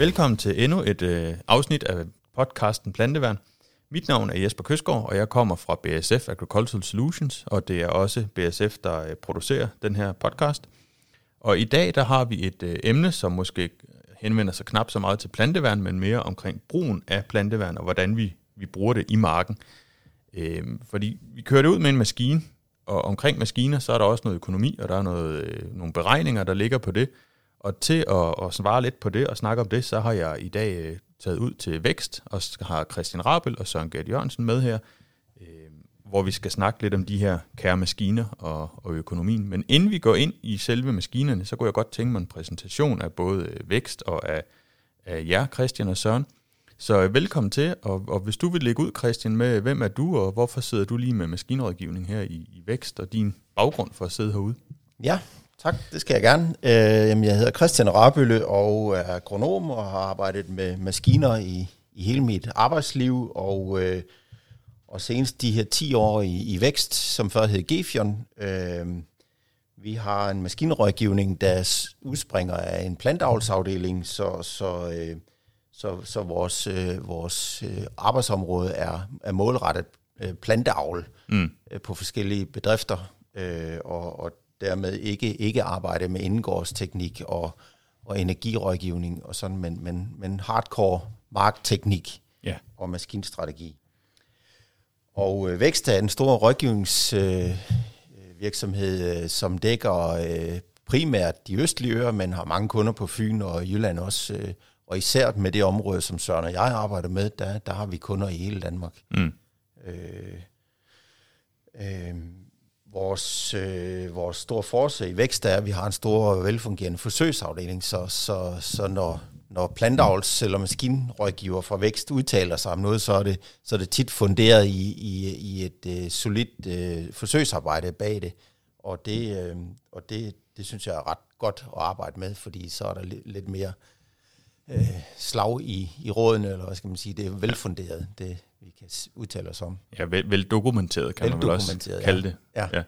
Velkommen til endnu et øh, afsnit af podcasten Planteværn. Mit navn er Jesper Køsgaard, og jeg kommer fra BSF Agricultural Solutions, og det er også BSF, der øh, producerer den her podcast. Og i dag der har vi et øh, emne, som måske henvender sig knap så meget til planteværn, men mere omkring brugen af planteværn, og hvordan vi, vi bruger det i marken. Øh, fordi vi kører det ud med en maskine, og omkring maskiner, så er der også noget økonomi, og der er noget, øh, nogle beregninger, der ligger på det. Og til at, at svare lidt på det og snakke om det, så har jeg i dag øh, taget ud til Vækst, og har Christian Rabel og Søren Gert Jørgensen med her, øh, hvor vi skal snakke lidt om de her kære maskiner og, og økonomien. Men inden vi går ind i selve maskinerne, så kunne jeg godt tænke mig en præsentation af både øh, Vækst og af, af jer, Christian og Søren. Så øh, velkommen til, og, og hvis du vil lægge ud, Christian, med hvem er du, og hvorfor sidder du lige med maskinrådgivning her i, i Vækst, og din baggrund for at sidde herude? Ja, tak. Det skal jeg gerne. Øh, jeg hedder Christian Rabølle og er agronom og har arbejdet med maskiner i, i hele mit arbejdsliv, og, øh, og senest de her 10 år i, i Vækst, som før hed Gefion. Øh, vi har en maskinrådgivning, der udspringer af en plantavlsafdeling, så, så øh, så, så vores, øh, vores øh, arbejdsområde er, er målrettet øh, planteavl mm. øh, på forskellige bedrifter, øh, og, og dermed ikke, ikke arbejde med indgårdsteknik og, og energirådgivning og sådan, men, men, men hardcore markteknik yeah. og maskinstrategi. Og øh, Vækst er en stor rådgivningsvirksomhed, øh, øh, som dækker øh, primært de østlige øer, men har mange kunder på Fyn og Jylland også, øh, og især med det område, som Søren og jeg arbejder med, der, der har vi kunder i hele Danmark. Mm. Øh, øh, vores, øh, vores store force i vækst er, at vi har en stor velfungerende forsøgsafdeling, så, så, så når, når plantavls- eller maskinrådgiver fra vækst udtaler sig om noget, så er det, så er det tit funderet i, i, i et øh, solidt øh, forsøgsarbejde bag det. Og, det, øh, og det, det synes jeg er ret godt at arbejde med, fordi så er der lidt, lidt mere øh, slag i, i rådene, eller hvad skal man sige, det er velfunderet, det vi kan udtale os om. Ja, vel, vel dokumenteret, kan vel man vel også kalde det. Ja. Ja.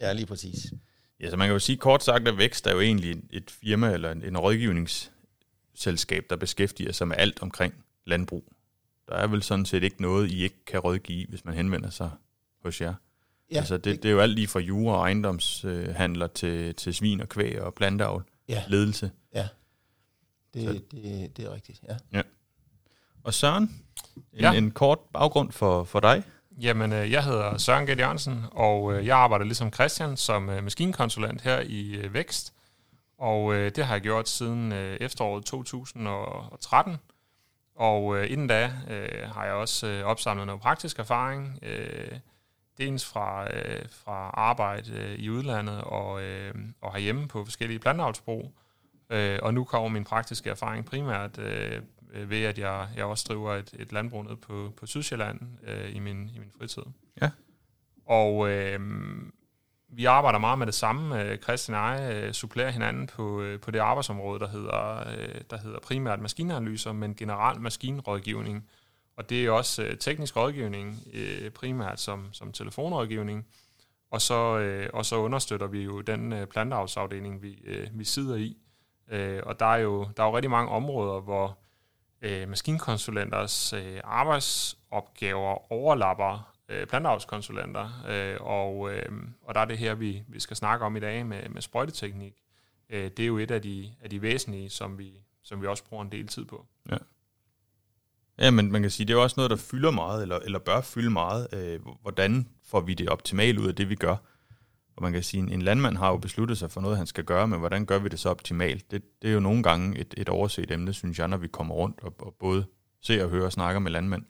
ja, lige præcis. Ja, så man kan jo sige kort sagt, at Vækst er jo egentlig et firma eller en, en rådgivningsselskab, der beskæftiger sig med alt omkring landbrug. Der er vel sådan set ikke noget, I ikke kan rådgive, hvis man henvender sig hos jer. Ja, altså det, det er jo alt lige fra jure og ejendomshandler til, til svin og kvæg og planteavl, ja. ledelse. Ja. Det, det, det er rigtigt, ja. ja. Og Søren, en, ja. en kort baggrund for, for dig? Jamen, øh, jeg hedder Søren Gert Jørgensen, og øh, jeg arbejder ligesom Christian som øh, maskinkonsulent her i Vækst. Og det har jeg gjort siden efteråret 2013. Og inden da har jeg også opsamlet noget praktisk erfaring, dels fra, fra arbejde i udlandet og, og herhjemme på forskellige plantavlsbrug, og nu kommer min praktiske erfaring primært øh, ved, at jeg, jeg også driver et, et landbrug nede på, på Sydsjælland øh, i, min, i min fritid. Ja. Og øh, vi arbejder meget med det samme. Christian og jeg øh, supplerer hinanden på, øh, på det arbejdsområde, der hedder, øh, der hedder primært maskinanalyser, men generelt maskinrådgivning. Og det er også øh, teknisk rådgivning, øh, primært som, som telefonrådgivning. Og så, øh, og så understøtter vi jo den øh, planteavlsafdeling, vi, øh, vi sidder i. Øh, og der er, jo, der er jo rigtig mange områder, hvor øh, maskinkonsulenters øh, arbejdsopgaver overlapper øh, plantavlskonsulenter, øh, og, øh, og der er det her, vi, vi skal snakke om i dag med, med sprøjteteknik. Øh, det er jo et af de, af de væsentlige, som vi, som vi også bruger en del tid på. Ja. Ja, men man kan sige, det er jo også noget, der fylder meget, eller, eller bør fylde meget. Øh, hvordan får vi det optimale ud af det, vi gør? Og man kan sige, en landmand har jo besluttet sig for noget, han skal gøre, men hvordan gør vi det så optimalt? Det, det er jo nogle gange et, et overset emne, synes jeg, når vi kommer rundt og, og både ser og hører og snakker med landmænd.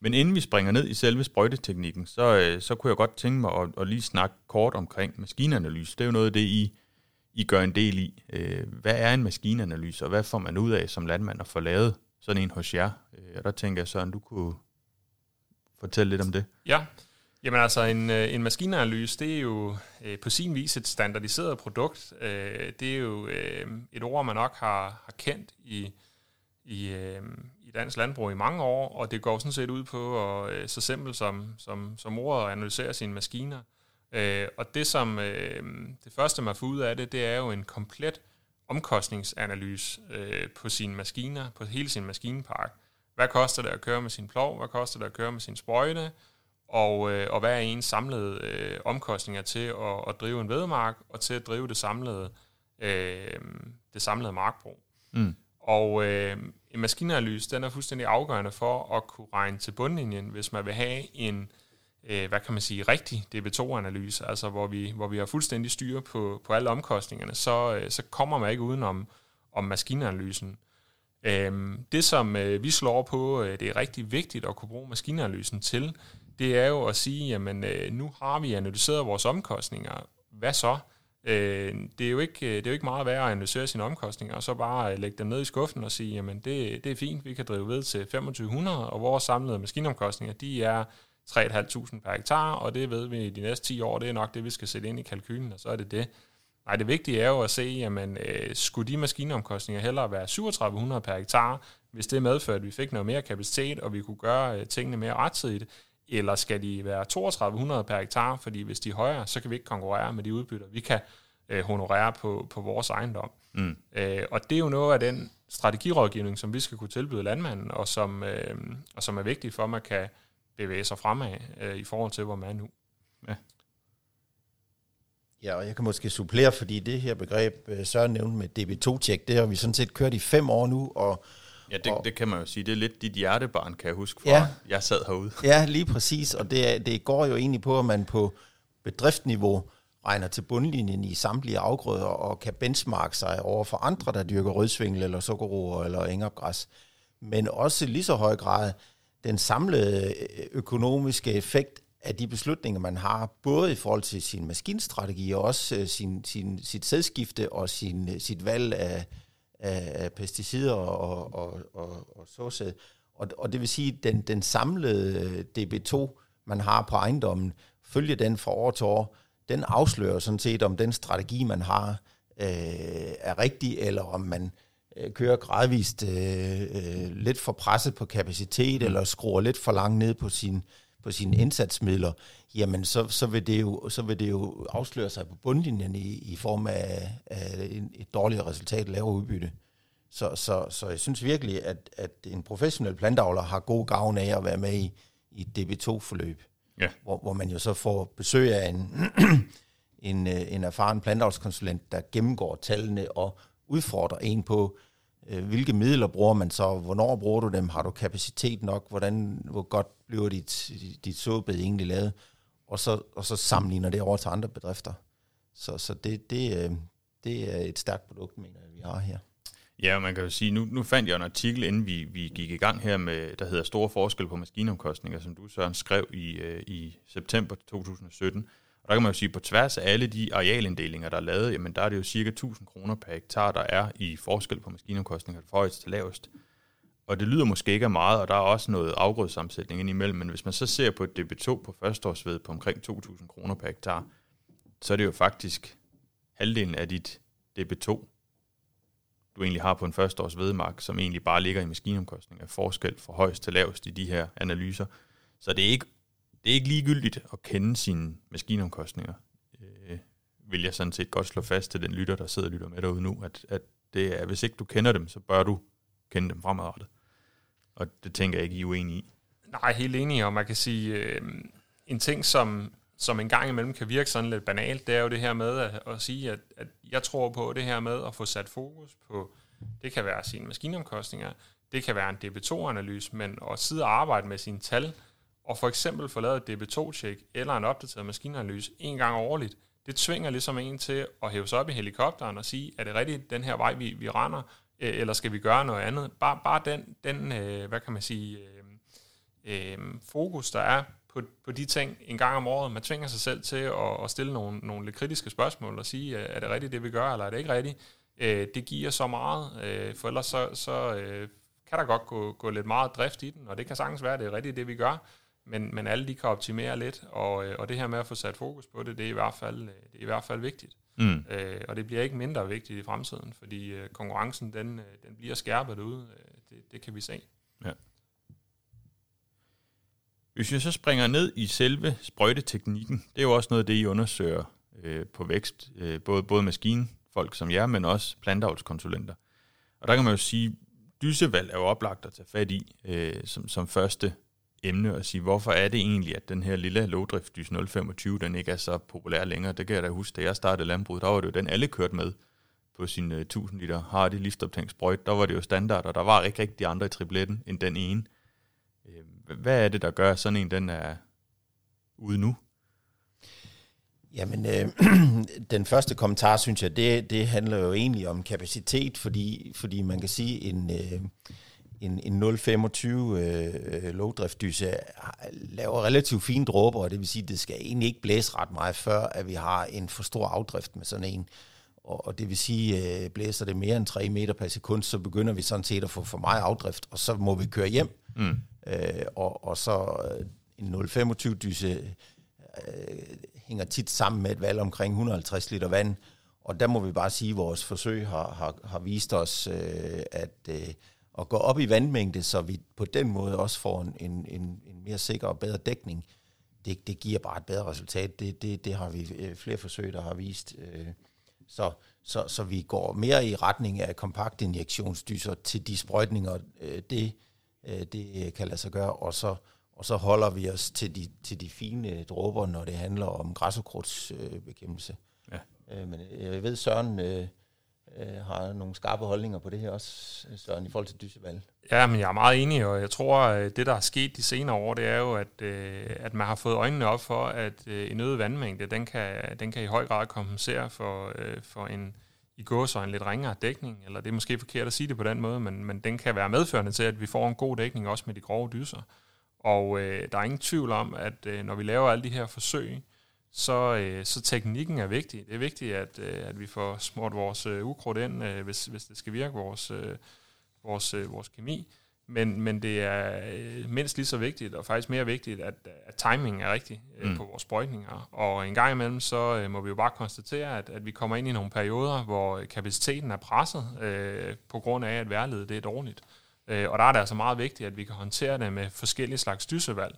Men inden vi springer ned i selve sprøjteteknikken, så, øh, så kunne jeg godt tænke mig at, at lige snakke kort omkring maskinanalyse. Det er jo noget af det, I, I gør en del i. Øh, hvad er en maskinanalyse, og hvad får man ud af som landmand at få lavet sådan en hos jer? Øh, og der tænker jeg, Søren, du kunne fortælle lidt om det. Ja, Jamen altså, en, øh, en maskinanalyse, det er jo øh, på sin vis et standardiseret produkt. Øh, det er jo øh, et ord, man nok har, har kendt i, i, øh, i dansk landbrug i mange år, og det går sådan set ud på at, øh, så simpelt som, som, som ordet at analysere sine maskiner. Øh, og det som øh, det første, man får ud af det, det er jo en komplet omkostningsanalyse øh, på sine maskiner, på hele sin maskinpark. Hvad koster det at køre med sin plov? Hvad koster det at køre med sin sprøjte? Og, øh, og hvad er ens samlede øh, omkostninger til at, at drive en vedmark og til at drive det samlede, øh, det samlede markbrug? Mm. Og øh, en maskinanalyse, den er fuldstændig afgørende for at kunne regne til bundlinjen, hvis man vil have en, øh, hvad kan man sige, rigtig DB2-analyse, altså hvor vi, hvor vi har fuldstændig styr på, på alle omkostningerne, så, øh, så kommer man ikke udenom om maskinanalysen. Øh, det, som øh, vi slår på, øh, det er rigtig vigtigt at kunne bruge maskinanalysen til, det er jo at sige, jamen øh, nu har vi analyseret vores omkostninger, hvad så? Øh, det, er jo ikke, øh, det er jo ikke meget værd at analysere sine omkostninger, og så bare øh, lægge dem ned i skuffen og sige, jamen det, det er fint, vi kan drive ved til 2500, og vores samlede maskinomkostninger, de er 3.500 per hektar, og det ved vi i de næste 10 år, det er nok det, vi skal sætte ind i kalkylen, og så er det det. Nej, det vigtige er jo at se, jamen, øh, skulle de maskinomkostninger hellere være 3700 per hektar, hvis det medfører, at vi fik noget mere kapacitet, og vi kunne gøre øh, tingene mere rettidigt, eller skal de være 3200 per hektar, fordi hvis de er højere, så kan vi ikke konkurrere med de udbytter, vi kan øh, honorere på, på vores ejendom. Mm. Øh, og det er jo noget af den strategirådgivning, som vi skal kunne tilbyde landmanden, og som, øh, og som er vigtigt for, at man kan bevæge sig fremad øh, i forhold til, hvor man er nu. Ja. Ja, og jeg kan måske supplere, fordi det her begreb, øh, Søren nævnte med DB2-tjek, det har vi sådan set kørt i fem år nu, og Ja, det, og, det kan man jo sige. Det er lidt dit hjertebarn, kan jeg huske, fra ja, jeg sad herude. Ja, lige præcis. Og det, det går jo egentlig på, at man på bedriftniveau regner til bundlinjen i samtlige afgrøder og kan benchmarke sig over for andre, der dyrker rødsvingel eller sukkerroer eller engopgræs. Men også lige så høj grad den samlede øh, økonomiske effekt af de beslutninger, man har, både i forhold til sin maskinstrategi og også øh, sin, sin, sit sædskifte og sin, øh, sit valg af, af pesticider og, og, og, og såsæd. Og, og det vil sige, at den, den samlede DB2, man har på ejendommen, følger den fra år til år, den afslører sådan set, om den strategi, man har, øh, er rigtig, eller om man øh, kører gradvist øh, øh, lidt for presset på kapacitet, mm. eller skruer lidt for langt ned på sin på sine indsatsmidler, jamen så, så, vil det jo, så vil det jo afsløre sig på bundlinjen i, i form af, af et dårligere resultat, lavere udbytte. Så, så, så jeg synes virkelig, at, at en professionel plantavler har god gavn af at være med i, i et DB2-forløb, ja. hvor, hvor man jo så får besøg af en, en, en erfaren plantavlskonsulent, der gennemgår tallene og udfordrer en på, øh, Øh, hvilke midler bruger man så, hvornår bruger du dem, har du kapacitet nok, hvordan, hvor godt bliver dit, dit såbed egentlig lavet, og så, og så sammenligner det over til andre bedrifter. Så, så det, det, øh, det er et stærkt produkt, mener jeg, vi har her. Ja, man kan jo sige, nu, nu fandt jeg en artikel, inden vi, vi gik i gang her, med, der hedder Store forskel på maskinomkostninger, som du, Søren, skrev i, øh, i september 2017. Og der kan man jo sige, at på tværs af alle de arealinddelinger, der er lavet, jamen der er det jo cirka 1000 kroner per hektar, der er i forskel på maskinomkostninger fra højst til lavest. Og det lyder måske ikke af meget, og der er også noget afgrødssammensætning indimellem, men hvis man så ser på et DB2 på førsteårsved på omkring 2.000 kroner per hektar, så er det jo faktisk halvdelen af dit DB2, du egentlig har på en førsteårs vedmark, som egentlig bare ligger i maskinomkostninger, forskel fra højst til lavest i de her analyser. Så det er ikke, det er ikke ligegyldigt at kende sine maskinomkostninger. Øh, vil jeg sådan set godt slå fast til den lytter, der sidder og lytter med derude nu, at, at det er, hvis ikke du kender dem, så bør du kende dem fremadrettet. Og det tænker jeg ikke, I er uenige i. Nej, helt enig, og man kan sige, øh, en ting, som, som en gang imellem kan virke sådan lidt banalt, det er jo det her med at, at sige, at, at jeg tror på det her med at få sat fokus på, det kan være sine maskinomkostninger, det kan være en DB2-analyse, men at sidde og arbejde med sine tal, og for eksempel få lavet et DB2-tjek eller en opdateret maskinanalyse en gang årligt, det tvinger ligesom en til at hæve sig op i helikopteren og sige, er det rigtigt den her vej, vi, vi render, øh, eller skal vi gøre noget andet? Bare, bare den, den øh, hvad kan man sige, øh, øh, fokus, der er på, på de ting en gang om året. Man tvinger sig selv til at, at stille nogle, nogle lidt kritiske spørgsmål og sige, er det rigtigt det, vi gør, eller er det ikke rigtigt? Øh, det giver så meget, øh, for ellers så, så øh, kan der godt gå, gå lidt meget drift i den, og det kan sagtens være, at det er rigtigt det, vi gør, men, men alle de kan optimere lidt, og, øh, og det her med at få sat fokus på det, det er i hvert fald, øh, det er i hvert fald vigtigt. Mm. Øh, og det bliver ikke mindre vigtigt i fremtiden, fordi øh, konkurrencen den, øh, den bliver skærpet. Øh, det, det kan vi se. Ja. Hvis vi så springer ned i selve sprøjteteknikken, det er jo også noget af det, I undersøger øh, på vækst, øh, både, både maskinen folk som jer, men også plantavlskonsulenter. Og der kan man jo sige, dysevalg er jo oplagt at tage fat i øh, som, som første emne og sige, hvorfor er det egentlig, at den her lille lågdrift dys 025, den ikke er så populær længere. Det kan jeg da huske, da jeg startede landbruget, der var det jo den, alle kørte med på sin øh, 1000 liter Hardy liftoptænksprøjt. Der var det jo standard, og der var ikke rigtig andre i tripletten end den ene. Øh, hvad er det, der gør, at sådan en den er ude nu? Jamen, øh, den første kommentar, synes jeg, det, det handler jo egentlig om kapacitet, fordi, fordi man kan sige, en, øh, en, en 025 øh, lågdriftdyse laver relativt fine dråber, og det vil sige, at det skal egentlig ikke blæse ret meget, før at vi har en for stor afdrift med sådan en. Og, og det vil sige, øh, blæser det mere end 3 meter per sekund, så begynder vi sådan set at få for meget afdrift, og så må vi køre hjem. Mm. Øh, og, og så øh, en 025 dyse øh, hænger tit sammen med et valg omkring 150 liter vand, og der må vi bare sige, at vores forsøg har, har, har vist os, øh, at øh, at gå op i vandmængde, så vi på den måde også får en, en, en, en mere sikker og bedre dækning, det, det giver bare et bedre resultat. Det, det, det har vi øh, flere forsøg, der har vist. Øh, så, så, så vi går mere i retning af kompaktinjektionsdyser til de sprøjtninger, øh, det, det kan lade sig gøre, og så, og så holder vi os til de, til de fine dråber, når det handler om græsukrudtsbekæmpelse. Ja. Men jeg ved, Søren øh, har nogle skarpe holdninger på det her også, Søren, i forhold til Dysevalg. Ja, men jeg er meget enig, og jeg tror, at det, der er sket de senere år, det er jo, at, øh, at man har fået øjnene op for, at øh, en øget vandmængde, den kan, den kan i høj grad kompensere for, øh, for en i går så en lidt ringere dækning, eller det er måske forkert at sige det på den måde, men, men den kan være medførende til, at vi får en god dækning også med de grove dyser. Og øh, der er ingen tvivl om, at øh, når vi laver alle de her forsøg, så, øh, så teknikken er vigtig. Det er vigtigt, at, øh, at vi får smurt vores øh, ukrudt ind, øh, hvis, hvis det skal virke, vores, øh, vores, øh, vores kemi. Men, men det er øh, mindst lige så vigtigt, og faktisk mere vigtigt, at, at timingen er rigtig øh, mm. på vores sprøjtninger. Og en gang imellem, så øh, må vi jo bare konstatere, at, at vi kommer ind i nogle perioder, hvor kapaciteten er presset, øh, på grund af, at vejrledet det er dårligt. Øh, og der er det altså meget vigtigt, at vi kan håndtere det med forskellige slags dysevalg.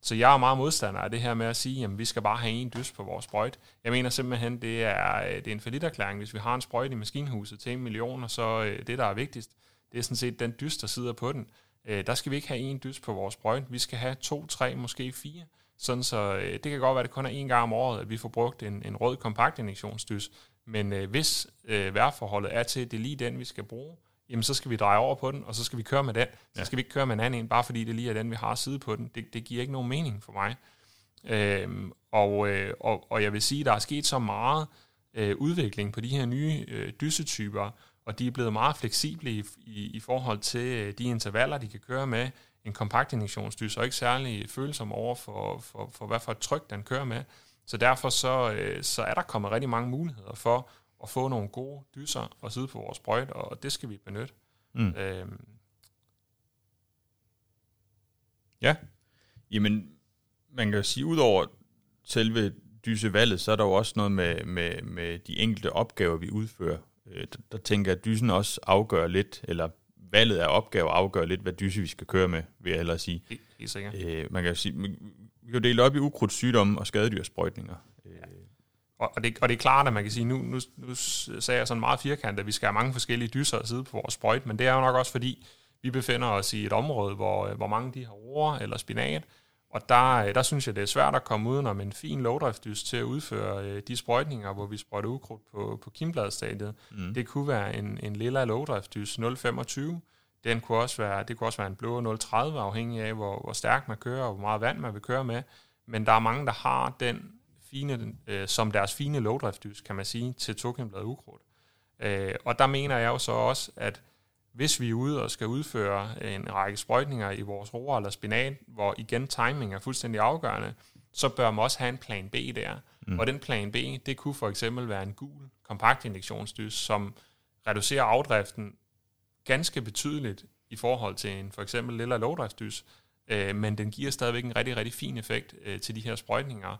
Så jeg er meget modstander af det her med at sige, at vi skal bare have en dys på vores sprøjt. Jeg mener simpelthen, det er, øh, det er en forlitterklæring. Hvis vi har en sprøjt i maskinhuset til en million, så øh, det, der er vigtigst, det er sådan set den dys, der sidder på den. Øh, der skal vi ikke have en dys på vores sprøjt. Vi skal have to, tre, måske fire. Sådan så det kan godt være, at det kun er en gang om året, at vi får brugt en, en rød kompakt injektionsdys. Men hvis øh, vejrforholdet er til, at det er lige den, vi skal bruge, jamen så skal vi dreje over på den, og så skal vi køre med den. Så skal vi ikke køre med en anden en, bare fordi det lige er den, vi har side på den. Det, det giver ikke nogen mening for mig. Øhm, og, øh, og, og jeg vil sige, at der er sket så meget øh, udvikling på de her nye øh, dysetyper, og de er blevet meget fleksible i, i, i forhold til øh, de intervaller, de kan køre med. En kompakt injektionsdys, og ikke særlig følsom over for, for, for, hvad for et tryk, den kører med. Så derfor så, øh, så er der kommet rigtig mange muligheder for at få nogle gode dyser og sidde på vores sprøjt, og det skal vi benytte. Mm. Øhm. Ja, jamen man kan jo sige, udover selve dysevalget, så er der jo også noget med, med, med de enkelte opgaver, vi udfører. Øh, der, der tænker jeg, at dysen også afgør lidt, eller valget af opgaver afgør lidt, hvad dyse vi skal køre med, vil jeg hellere sige. Helt, sikkert. Øh, man kan jo sige, vi kan jo dele op i ukrudtssygdomme og skadedyrsprøjtninger. Ja. Og, og, det, og det er klart, at man kan sige, nu, nu, nu sagde jeg sådan meget firkantet, at vi skal have mange forskellige dyser at sidde på vores sprøjt, men det er jo nok også fordi, vi befinder os i et område, hvor, hvor mange de har roer eller spinat, og der, der synes jeg, det er svært at komme udenom en fin lovdriftsdys til at udføre øh, de sprøjtninger, hvor vi sprøjter ukrudt på, på kimbladstadiet. Mm. Det kunne være en, en lilla lovdriftsdys 0,25. Den kunne også være, det kunne også være en blå 0,30, afhængig af, hvor, hvor stærkt man kører, og hvor meget vand man vil køre med. Men der er mange, der har den fine, øh, som deres fine lovdriftdys, kan man sige, til tokenbladet ukrudt. Øh, og der mener jeg jo så også, at hvis vi er ude og skal udføre en række sprøjtninger i vores roer eller spinat, hvor igen timing er fuldstændig afgørende, så bør man også have en plan B der. Mm. Og den plan B, det kunne for eksempel være en gul kompaktinjektionsdys, som reducerer afdriften ganske betydeligt i forhold til en for eksempel lille lovdriftsdys, øh, men den giver stadigvæk en rigtig, rigtig fin effekt øh, til de her sprøjtninger,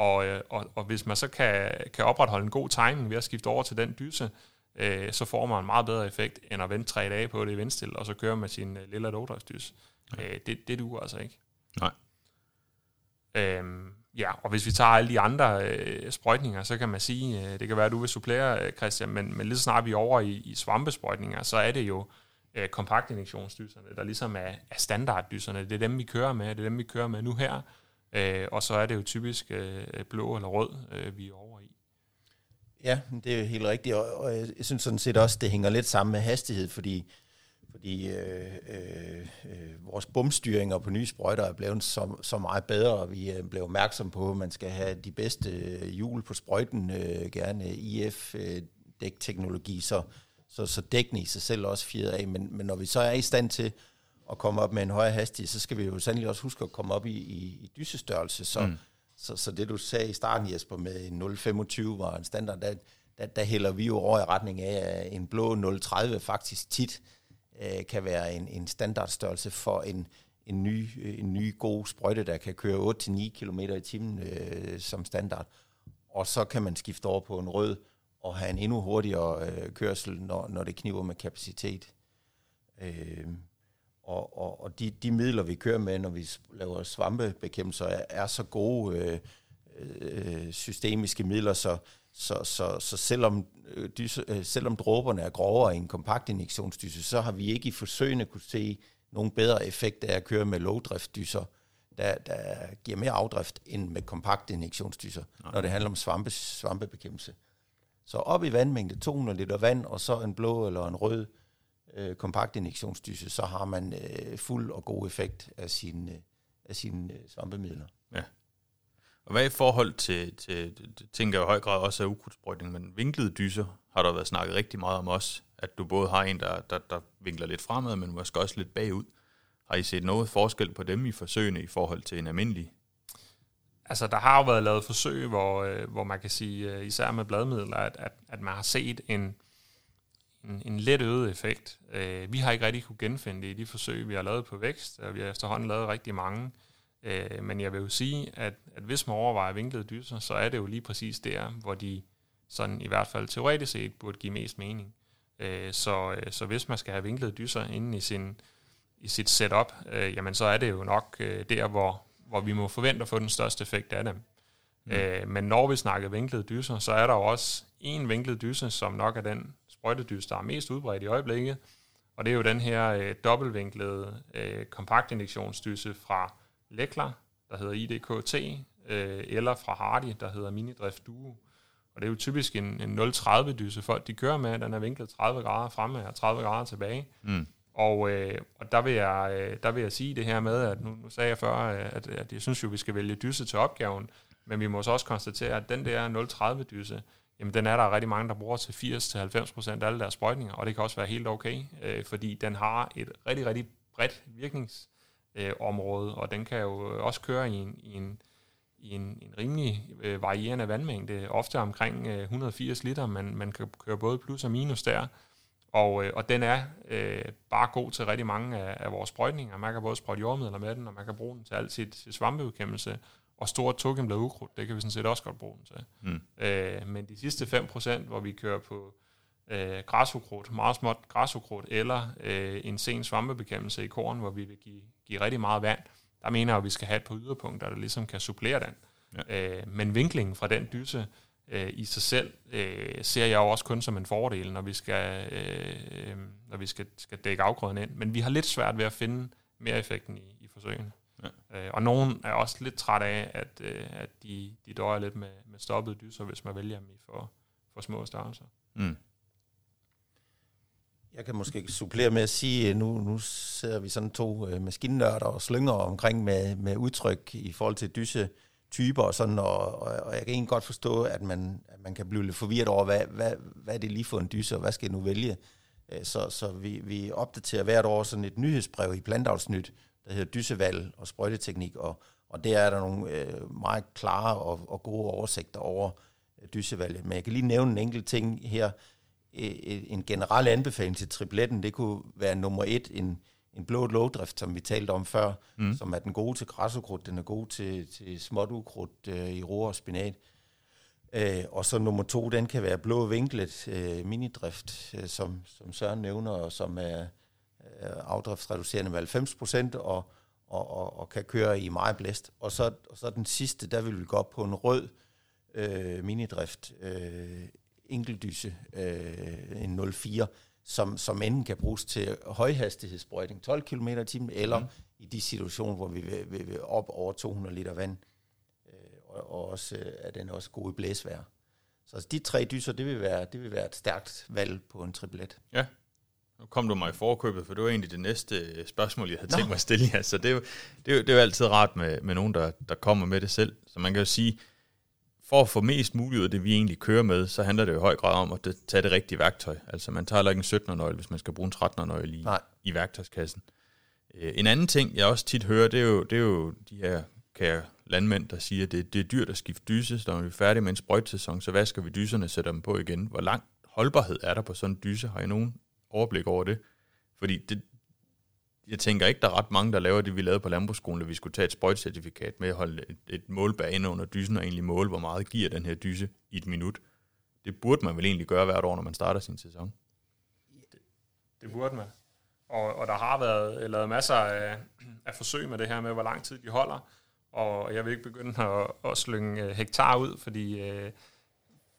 og, øh, og, og hvis man så kan, kan opretholde en god timing ved at skifte over til den dyse, øh, så får man en meget bedre effekt, end at vente tre dage på det i vendstil, og så køre med sin øh, lille lodrejsdys. Ja. Øh, det, det duer altså ikke. Nej. Øhm, ja, og hvis vi tager alle de andre øh, sprøjtninger, så kan man sige, øh, det kan være, at du vil supplere, øh, Christian, men, men lige så snart vi er over i, i svampesprøjtninger, så er det jo øh, kompaktinjektionsdyserne, der ligesom er, er standarddyserne. Det er dem, vi kører med, det er dem, vi kører med nu her, øh, og så er det jo typisk øh, øh, blå eller rød, øh, vi er over i. Ja, det er jo helt rigtigt, og, og jeg synes sådan set også, det hænger lidt sammen med hastighed, fordi fordi øh, øh, øh, vores bumstyringer på nye sprøjter er blevet så, så meget bedre, og vi er blevet opmærksom på, at man skal have de bedste hjul på sprøjten, øh, gerne IF-dækteknologi, øh, så, så, så dækkene i sig selv også fjeder af. Men, men når vi så er i stand til at komme op med en højere hastighed, så skal vi jo sandelig også huske at komme op i, i, i dysestørrelse. Så, mm. så, så det du sagde i starten, Jesper, med 0,25 var en standard, der, der, der hælder vi jo over i retning af en blå 0,30 faktisk tit øh, kan være en, en standardstørrelse for en, en, ny, en ny god sprøjte, der kan køre 8-9 km i timen øh, som standard. Og så kan man skifte over på en rød og have en endnu hurtigere øh, kørsel, når, når det kniver med kapacitet. Øh, og og, og de, de midler, vi kører med, når vi laver svampebekæmpelser, er, er så gode øh, øh, systemiske midler, så, så, så, så selvom, øh, dyse, øh, selvom dråberne er grovere i en kompakt injektionsdyse, så har vi ikke i forsøgene kunne se nogen bedre effekt af at køre med lågdriftdyser, der, der giver mere afdrift end med kompakt injektionsdyser, Nej. når det handler om svampe, svampebekæmpelse. Så op i vandmængde, 200 liter vand, og så en blå eller en rød øh, kompakt injektionsdyse, så har man øh, fuld og god effekt af sine, øh, af sine øh, svampemidler. Ja. Og hvad i forhold til, til det tænker jeg i høj grad også af ukrudtsprøjtning, men vinklede dyser har der været snakket rigtig meget om også, at du både har en, der, der, der vinkler lidt fremad, men måske også lidt bagud. Har I set noget forskel på dem i forsøgene i forhold til en almindelig? Altså, der har jo været lavet forsøg, hvor, øh, hvor man kan sige, øh, især med bladmidler, at, at, at man har set en, en, en let øget effekt. Øh, vi har ikke rigtig kunne genfinde det i de forsøg, vi har lavet på vækst, og vi har efterhånden lavet rigtig mange. Øh, men jeg vil jo sige, at, at hvis man overvejer vinklede dyser, så er det jo lige præcis der, hvor de sådan i hvert fald teoretisk set burde give mest mening. Øh, så, øh, så hvis man skal have vinklede dyser inde i, sin, i sit setup, øh, jamen så er det jo nok øh, der, hvor, hvor vi må forvente at få den største effekt af dem. Mm. Øh, men når vi snakker vinklede dyser, så er der jo også en vinklet dyse, som nok er den sprøjtedys, der er mest udbredt i øjeblikket, og det er jo den her øh, dobbeltvinklede øh, kompaktinjektionsdyse fra Lekla, der hedder IDKT, øh, eller fra Hardy, der hedder Minidrift Duo. Og det er jo typisk en, en 0,30 dyse, folk de kører med. Den er vinklet 30 grader fremme og 30 grader tilbage. Mm. Og, øh, og der, vil jeg, øh, der vil jeg sige det her med, at nu, nu sagde jeg før, øh, at, at jeg synes jo, vi skal vælge dyse til opgaven, men vi må så også konstatere, at den der 0,30 dyse, jamen den er der rigtig mange, der bruger til 80-90% af alle deres sprøjtninger, og det kan også være helt okay, øh, fordi den har et rigtig, rigtig bredt virkningsområde, øh, og den kan jo øh, også køre i en, i en, i en, en rimelig øh, varierende vandmængde, ofte omkring øh, 180 liter, men man kan køre både plus og minus der, og, øh, og den er øh, bare god til rigtig mange af, af vores sprøjtninger. Man kan både sprøjte jordmidler med den, og man kan bruge den til alt sit, sit svampebekæmpelse, og stort tokenblad ukrudt, det kan vi sådan set også godt bruge den til. Mm. Øh, men de sidste 5%, hvor vi kører på øh, græsukrudt, meget småt græsukrudt, eller øh, en sen svampebekæmpelse i korn, hvor vi vil give, give rigtig meget vand, der mener jeg, at vi skal have et par yderpunkter, der ligesom kan supplere den. Ja. Øh, men vinklingen fra den dyse øh, i sig selv øh, ser jeg jo også kun som en fordel, når vi skal, øh, når vi skal, skal dække afgrøden ind. Men vi har lidt svært ved at finde mere effekten i, i forsøgene. Ja. Øh, og nogen er også lidt træt af, at, øh, at de, de døjer lidt med, med stoppede dyser, hvis man vælger dem i for, for små størrelser. Mm. Jeg kan måske supplere med at sige, nu, nu ser vi sådan to øh, maskinnørder og slynger omkring med, med udtryk i forhold til dyse typer og sådan, og, og, og jeg kan egentlig godt forstå, at man, at man kan blive lidt forvirret over, hvad, hvad, hvad er det lige for en dyse, og hvad skal jeg nu vælge? Øh, så, så vi, vi opdaterer hvert år sådan et nyhedsbrev i Plantavlsnyt, der hedder Dysevalg og sprøjteteknik, og, og der er der nogle øh, meget klare og, og gode oversigter over øh, dysevalget. Men jeg kan lige nævne en enkelt ting her, en generel anbefaling til tripletten, det kunne være nummer et, en, en blå lågdrift, som vi talte om før, mm. som er den gode til græsukrudt, den er god til, til småt ukrudt øh, i roer og spinat. Øh, og så nummer to, den kan være blå vinklet øh, minidrift, øh, som, som Søren nævner, og som er øh, afdriftsreducerende med 90 procent, og, og, og, og kan køre i meget blæst. Og så, og så den sidste, der vil vi gå op på en rød øh, minidrift, øh, enkeltdyse, øh, en 04, som, som enten kan bruges til højhastighedssprøjtning, 12 km i timen, eller mm. i de situationer, hvor vi vil, vil, vil op over 200 liter vand, øh, og, og også øh, er den også god i blæsvær. Så de tre dyser, det vil være, det vil være et stærkt valg på en triplet. Ja, nu kom du mig i forkøbet, for det var egentlig det næste øh, spørgsmål, jeg havde Nå. tænkt mig at stille jer. Så det er jo, det er jo, det er jo altid rart med, med nogen, der, der kommer med det selv. Så man kan jo sige, for at få mest muligt af det, vi egentlig kører med, så handler det jo i høj grad om at tage det rigtige værktøj. Altså man tager ikke en 17 nøgle, hvis man skal bruge en 13 nøgle i, i værktøjskassen. Øh, en anden ting, jeg også tit hører, det er jo, det er jo de her kære landmænd, der siger, at det, det er dyrt at skifte dyse, så når vi er færdige med en sprøjtsæson, så vasker vi dyserne og sætter dem på igen. Hvor lang holdbarhed er der på sådan en dyse? Har I nogen overblik over det? Fordi det, jeg tænker ikke, der er ret mange, der laver det, vi lavede på landbrugsskolen, at vi skulle tage et sprøjtcertifikat med at holde et, et målbane under dysen og egentlig måle, hvor meget giver den her dyse i et minut. Det burde man vel egentlig gøre hvert år, når man starter sin sæson. Det, det burde man. Og, og der har været lavet masser af, af forsøg med det her med, hvor lang tid de holder. Og jeg vil ikke begynde at, at slynge øh, hektar ud, fordi øh,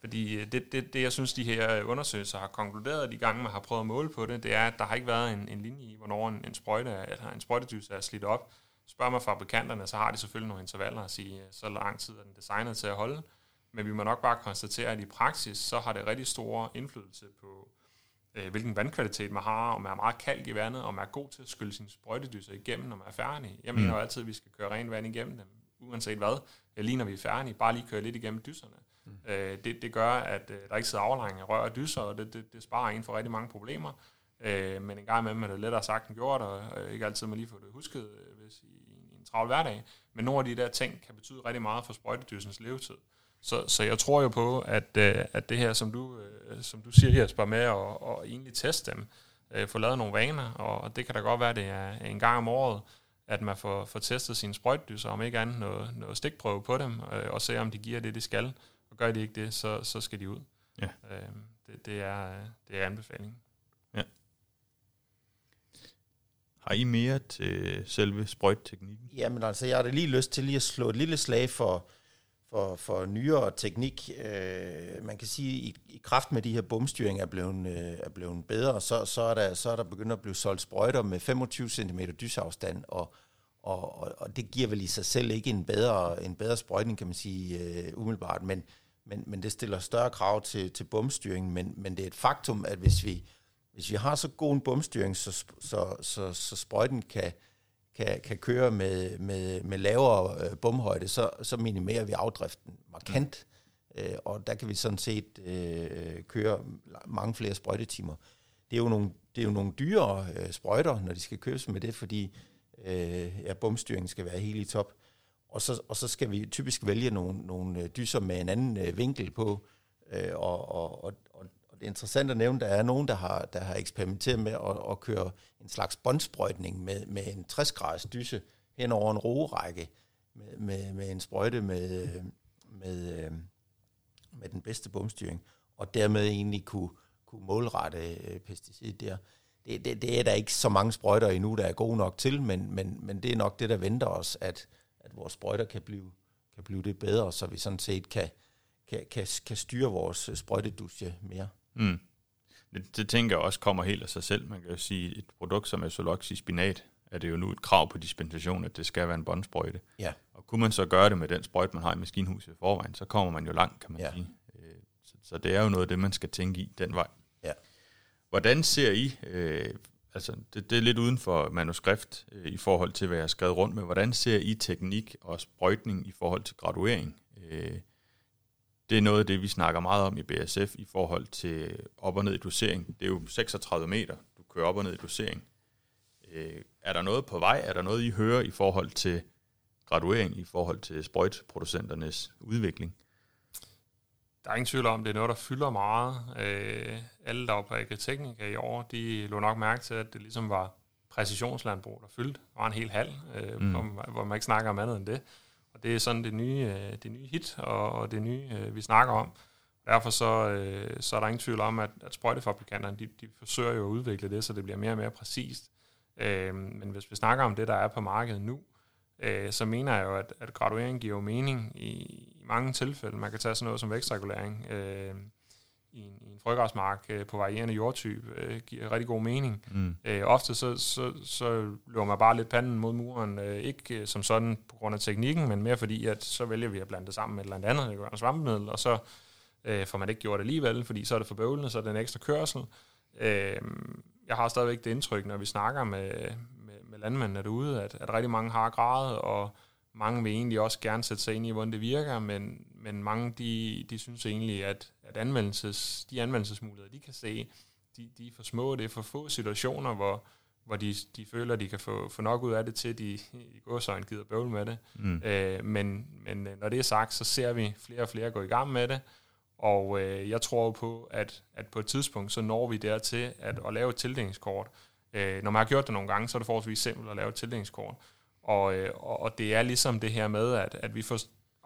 fordi øh, det, det, det, jeg synes, de her undersøgelser har konkluderet de gange, man har prøvet at måle på det, det er, at der har ikke været en, en linje i, hvornår en, en, sprøjte, eller en sprøjtedyse er slidt op. Spørger man fabrikanterne, så har de selvfølgelig nogle intervaller at sige, så lang tid er den designet til at holde. Men vi må nok bare konstatere, at i praksis, så har det rigtig stor indflydelse på, øh, hvilken vandkvalitet man har, om man er meget kalk i vandet, om man er god til at skylle sine sprøjtedyser igennem, når man er færdig. Jeg mener mm. jo altid, at vi skal køre ren vand igennem dem, uanset hvad. Lige når vi er færdige, bare lige køre lidt igennem dyserne. Mm. Øh, det, det gør, at øh, der ikke sidder aflejring af rør og dyser, og det, det, det sparer en for rigtig mange problemer. Øh, men en gang imellem er det lettere sagt end gjort, og øh, ikke altid man lige får det husket øh, hvis i, i en travl hverdag. Men nogle af de der ting kan betyde rigtig meget for sprøjtedysens levetid. Så, så jeg tror jo på, at, øh, at det her, som du, øh, som du siger, Jesper, med at og egentlig teste dem, øh, få lavet nogle vaner, og det kan da godt være, at det er en gang om året, at man får, får testet sine sprøjtedyser, om ikke andet noget, noget stikprøve på dem, øh, og se om de giver det, de skal. Gør de ikke det, så, så skal de ud. Ja. Øh, det, det, er, det er anbefalingen. Ja. Har I mere til selve sprøjtteknikken? Jamen altså, jeg har da lige lyst til lige at slå et lille slag for, for, for nyere teknik. Øh, man kan sige, at i, i kraft med de her bomstyring er blevet, øh, er blevet bedre, så, så, er der, så er der begyndt at blive solgt sprøjter med 25 cm dysafstand, og, og, og, og det giver vel i sig selv ikke en bedre, en bedre sprøjtning, kan man sige, øh, umiddelbart, men, men, men det stiller større krav til, til bomstyring, men, men det er et faktum, at hvis vi, hvis vi har så god en bomstyring, så, så, så, så sprøjten kan, kan, kan køre med, med, med lavere øh, bomhøjde, så, så minimerer vi afdriften markant, mm. øh, og der kan vi sådan set øh, køre mange flere sprøjtetimer. Det er jo nogle, det er jo nogle dyre øh, sprøjter, når de skal køres med det, fordi øh, ja, bomstyringen skal være helt i top og så, og så skal vi typisk vælge nogle, nogle øh, dyser med en anden øh, vinkel på, øh, og, og, og, og det er interessant at nævne, at der er nogen, der har, der har eksperimenteret med at, at køre en slags båndsprøjtning med, med en 60-graders dyse hen over en roerække, med, med, med en sprøjte med, med, øh, med den bedste bomstyring, og dermed egentlig kunne, kunne målrette øh, pesticid der. Det, det, det er der ikke så mange sprøjter endnu, der er gode nok til, men, men, men det er nok det, der venter os, at, at vores sprøjter kan blive, kan blive det bedre, så vi sådan set kan, kan, kan, kan styre vores sprøjtedusje mere. Mm. Det, det tænker jeg også kommer helt af sig selv. Man kan jo sige, et produkt som Isolox i spinat, er det jo nu et krav på dispensation, at det skal være en båndsprøjte. Ja. Og kunne man så gøre det med den sprøjte, man har i maskinhuset i forvejen, så kommer man jo langt, kan man ja. sige. Øh, så, så det er jo noget af det, man skal tænke i den vej. Ja. Hvordan ser I, øh, altså det, det er lidt uden for manuskrift øh, i forhold til, hvad jeg har skrevet rundt med. Hvordan ser I teknik og sprøjtning i forhold til graduering? Øh, det er noget af det, vi snakker meget om i BSF i forhold til op og ned i dosering. Det er jo 36 meter, du kører op og ned i dosering. Øh, er der noget på vej? Er der noget, I hører i forhold til graduering, i forhold til sprøjtproducenternes udvikling? Der er ingen tvivl om, det er noget, der fylder meget. Øh, alle, der var på agriteknika i år, de lå nok mærke til, at det ligesom var præcisionslandbrug, der fyldte. Der var en hel halv, øh, mm. hvor, hvor man ikke snakker om andet end det. Og det er sådan det nye, øh, det nye hit, og, og det nye, øh, vi snakker om. Derfor så, øh, så er der ingen tvivl om, at, at sprøjtefabrikanterne, de, de forsøger jo at udvikle det, så det bliver mere og mere præcist. Øh, men hvis vi snakker om det, der er på markedet nu, øh, så mener jeg jo, at, at graduering giver jo mening i, i mange tilfælde. Man kan tage sådan noget som vækstregulering øh, i en, i en frøgræsmark øh, på varierende jordtype, øh, giver rigtig god mening. Mm. Øh, ofte så, så, så løber man bare lidt panden mod muren, øh, ikke øh, som sådan på grund af teknikken, men mere fordi, at så vælger vi at blande det sammen med et eller andet, det kan være svampemiddel, og så øh, får man ikke gjort det alligevel, fordi så er det for bøvlende, så er det en ekstra kørsel. Øh, jeg har stadigvæk det indtryk, når vi snakker med, med, landmændene derude, at, at rigtig mange har gradet, og mange vil egentlig også gerne sætte sig ind i, hvordan det virker, men, men mange de, de synes egentlig, at, at anvendelses, de anvendelsesmuligheder, de kan se, de, de er for små. Det er for få situationer, hvor, hvor de, de føler, at de kan få, få nok ud af det, til de i gåsøjne gider bøvle med det. Mm. Øh, men, men når det er sagt, så ser vi flere og flere gå i gang med det, og øh, jeg tror på, at, at på et tidspunkt, så når vi dertil at, at lave et tildelingskort. Øh, når man har gjort det nogle gange, så er det forholdsvis simpelt at lave et tildelingskort. Og, øh, og det er ligesom det her med, at, at vi får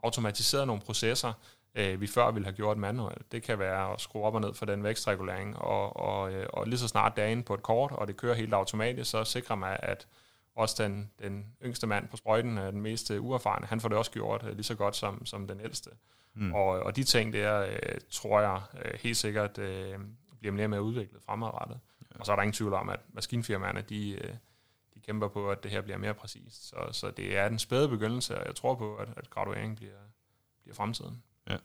automatiseret nogle processer, øh, vi før ville have gjort manuelt. Det kan være at skrue op og ned for den vækstregulering, og, og, øh, og lige så snart det er inde på et kort, og det kører helt automatisk, så sikrer man, at også den, den yngste mand på sprøjten, den mest uerfarne, han får det også gjort lige så godt som, som den ældste. Mm. Og, og de ting der, øh, tror jeg øh, helt sikkert øh, bliver mere mere udviklet fremadrettet. Ja. Og så er der ingen tvivl om, at maskinfirmaerne, de, øh, de kæmper på, at det her bliver mere præcist. Så, så det er den spæde begyndelse, og jeg tror på, at, at graduering bliver, bliver fremtiden. Ja.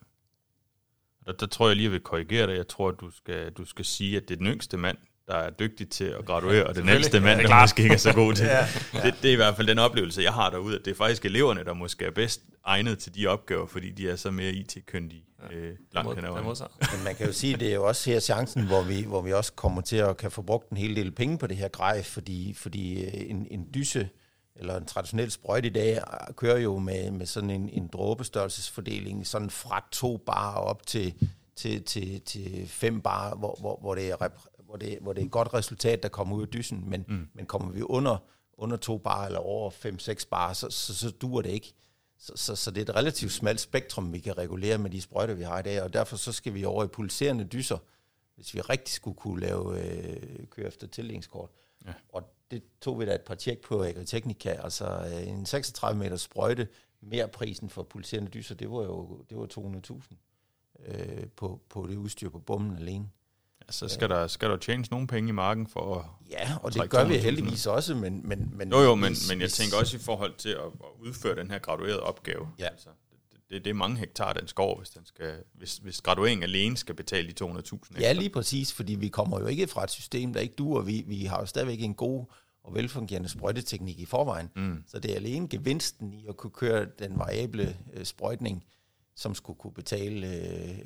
Der, der tror jeg lige, at jeg vil korrigere dig. Jeg tror, at du skal, du skal sige, at det er den yngste mand, der er dygtig til at graduere, og den ældste mand, ja, der måske ikke er så god til ja, det. Det er i hvert fald den oplevelse, jeg har derude, at det er faktisk eleverne, der måske er bedst egnet til de opgaver, fordi de er så mere IT-kyndige ja. øh, langt hen ad Men man kan jo sige, at det er jo også her chancen, hvor vi, hvor vi også kommer til at kan få brugt en hel del penge på det her grej, fordi, fordi øh, en, en dyse eller en traditionel sprøjt i dag øh, kører jo med, med sådan en, en dråbestørrelsesfordeling, sådan fra to bar op til, til, til, til fem bar, hvor, hvor, hvor det er hvor det, hvor det er et godt resultat, der kommer ud af dysen, men, mm. men kommer vi under, under to bar eller over 5-6 bar, så, så, så duer det ikke. Så, så, så det er et relativt smalt spektrum, vi kan regulere med de sprøjter, vi har i dag, og derfor så skal vi over i pulserende dyser, hvis vi rigtig skulle kunne lave øh, køre efter tildelingskort. Ja. Og det tog vi da et par tjek på Agriteknika, altså øh, en 36 meter sprøjte, mere prisen for pulserende dyser, det var jo det var 200.000 øh, på, på det udstyr på bommen alene så skal, der, skal der tjenes nogle penge i marken for at Ja, og det gør vi heldigvis også, men... men, men jo, jo, men, hvis, men jeg tænker også i forhold til at, at udføre den her graduerede opgave. Ja. Altså, det, det er mange hektar, den skov, hvis, den skal, hvis, hvis gradueringen alene skal betale de 200.000 Ja, lige præcis, fordi vi kommer jo ikke fra et system, der ikke duer. Vi, vi har jo stadigvæk en god og velfungerende sprøjteteknik i forvejen. Mm. Så det er alene gevinsten i at kunne køre den variable øh, sprøjtning, som skulle kunne betale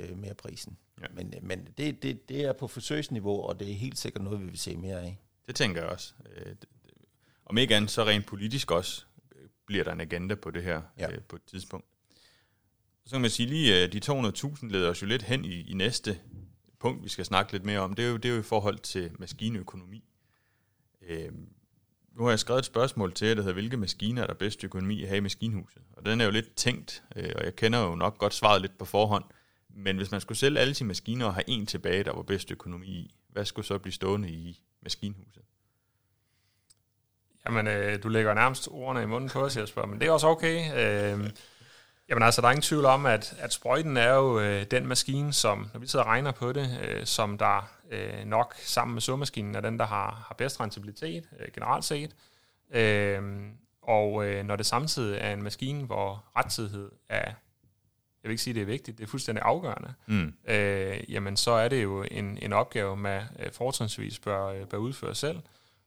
øh, mere prisen. Ja. Men, men det, det, det er på forsøgsniveau, og det er helt sikkert noget, vi vil se mere af. Det tænker jeg også. Øh, om ikke andet, så rent politisk også øh, bliver der en agenda på det her ja. øh, på et tidspunkt. Så kan man sige lige, de 200.000 leder os jo lidt hen i, i næste punkt, vi skal snakke lidt mere om. Det er jo, det er jo i forhold til maskinøkonomi. Øh, nu har jeg skrevet et spørgsmål til jer, der hedder, hvilke maskiner er der bedst økonomi at have i maskinhuset? Og den er jo lidt tænkt, øh, og jeg kender jo nok godt svaret lidt på forhånd. Men hvis man skulle sælge alle sine maskiner og have en tilbage, der var bedst økonomi i, hvad skulle så blive stående i maskinhuset? Jamen, øh, du lægger nærmest ordene i munden på os, Jesper, men det er også okay. Øh, jamen altså, der er ingen tvivl om, at, at sprøjten er jo øh, den maskine, som, når vi sidder og regner på det, øh, som der øh, nok sammen med såmaskinen er den, der har, har bedst rentabilitet øh, generelt set. Øh, og øh, når det samtidig er en maskine, hvor rettidighed er jeg vil ikke sige, det er vigtigt, det er fuldstændig afgørende, mm. øh, jamen så er det jo en, en opgave, man øh, fortrinsvis bør, øh, bør udføre selv.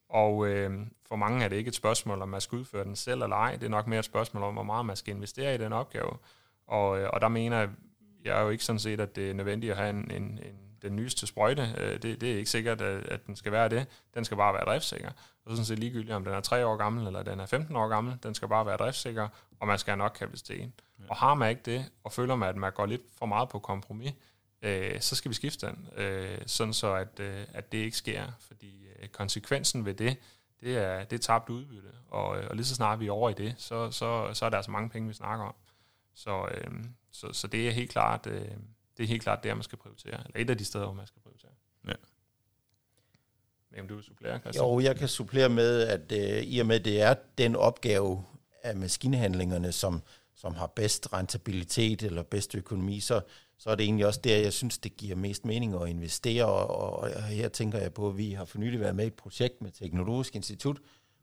Og øh, for mange er det ikke et spørgsmål, om man skal udføre den selv eller ej. Det er nok mere et spørgsmål om, hvor meget man skal investere i den opgave. Og, øh, og der mener jeg jo ikke sådan set, at det er nødvendigt at have en, en, en den nyeste sprøjte. Øh, det, det er ikke sikkert, at, at den skal være det. Den skal bare være driftssikker. Og sådan set ligegyldigt, om den er 3 år gammel eller den er 15 år gammel. Den skal bare være driftssikker, og man skal have nok kapacitet. Ja. Og har man ikke det, og føler man, at man går lidt for meget på kompromis, øh, så skal vi skifte den, øh, sådan så at, øh, at det ikke sker. Fordi konsekvensen ved det, det er, det er tabt udbytte. Og, øh, og lige så snart vi er over i det, så, så, så er der altså mange penge, vi snakker om. Så, øh, så, så det er helt klart... Øh, det er helt klart der, man skal prioritere. Eller et af de steder, hvor man skal prioritere. Ja. Jamen, du vil supplere, Christian? Jo, jeg kan supplere med, at øh, i og med, det er den opgave af maskinhandlingerne, som, som har bedst rentabilitet eller bedst økonomi, så, så er det egentlig også der, jeg synes, det giver mest mening at investere. Og, og her tænker jeg på, at vi har for nylig været med i et projekt med Teknologisk Institut,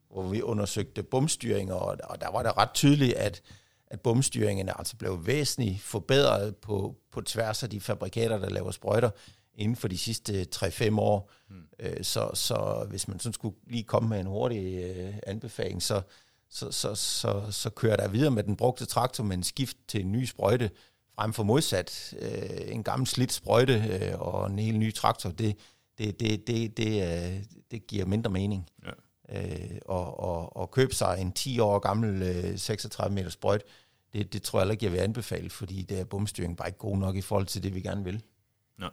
hvor vi undersøgte bomstyringer, og, og der var det ret tydeligt, at, at bomstyringen altså blev væsentligt forbedret på, på tværs af de fabrikater, der laver sprøjter inden for de sidste 3-5 år. Mm. Så, så hvis man sådan skulle lige komme med en hurtig øh, anbefaling, så, så, så, så, så kører der videre med den brugte traktor med en skift til en ny sprøjte, frem for modsat øh, en gammel slidt sprøjte øh, og en helt ny traktor, det, det, det, det, det, øh, det giver mindre mening. Ja. Øh, og, og, og købe sig en 10 år gammel øh, 36 meter sprøjt, det, det tror jeg ikke, jeg vil anbefale, fordi det er bomstyring bare ikke god nok i forhold til det, vi gerne vil. Nej.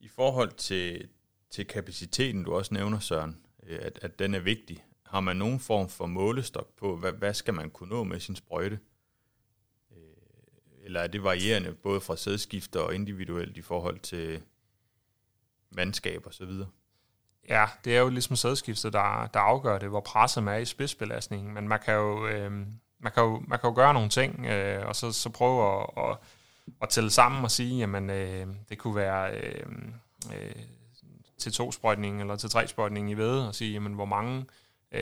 I forhold til, til kapaciteten, du også nævner, Søren, øh, at, at den er vigtig, har man nogen form for målestok på, hvad, hvad skal man kunne nå med sin sprøjte? Eller er det varierende både fra sædskifter og individuelt i forhold til mandskab og så videre? Ja, det er jo ligesom sædskiftet, der, der afgør det, hvor presset man er i spidsbelastningen. Men man kan jo, øh, man kan jo, man kan jo gøre nogle ting, øh, og så, så prøve at, at, at tælle sammen og sige, jamen øh, det kunne være øh, øh, til to sprøjtning eller til tre sprøjtning i ved, og sige, jamen hvor mange øh,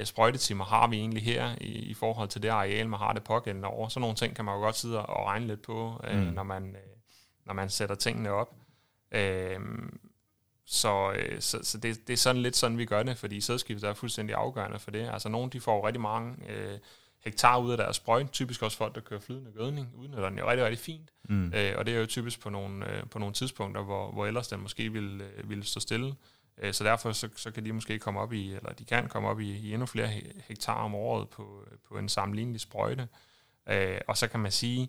sprøjtetimer har vi egentlig her i, i forhold til det areal, man har det pågældende over. Så nogle ting kan man jo godt sidde og regne lidt på, øh, mm. når, man, øh, når man sætter tingene op. Øh, så, øh, så, så det, det er sådan lidt sådan, vi gør det, fordi sædskiftet er fuldstændig afgørende for det. Altså nogle, de får rigtig mange øh, hektar ud af deres sprøjt, typisk også folk, der kører flydende gødning, udnytter den jo rigtig, rigtig fint. Mm. Øh, og det er jo typisk på nogle, øh, på nogle tidspunkter, hvor, hvor ellers den måske vil, øh, vil stå stille. Øh, så derfor så, så kan de måske komme op i, eller de kan komme op i, i endnu flere hektar om året på, øh, på en sammenlignelig sprøjte. Øh, og så kan man sige,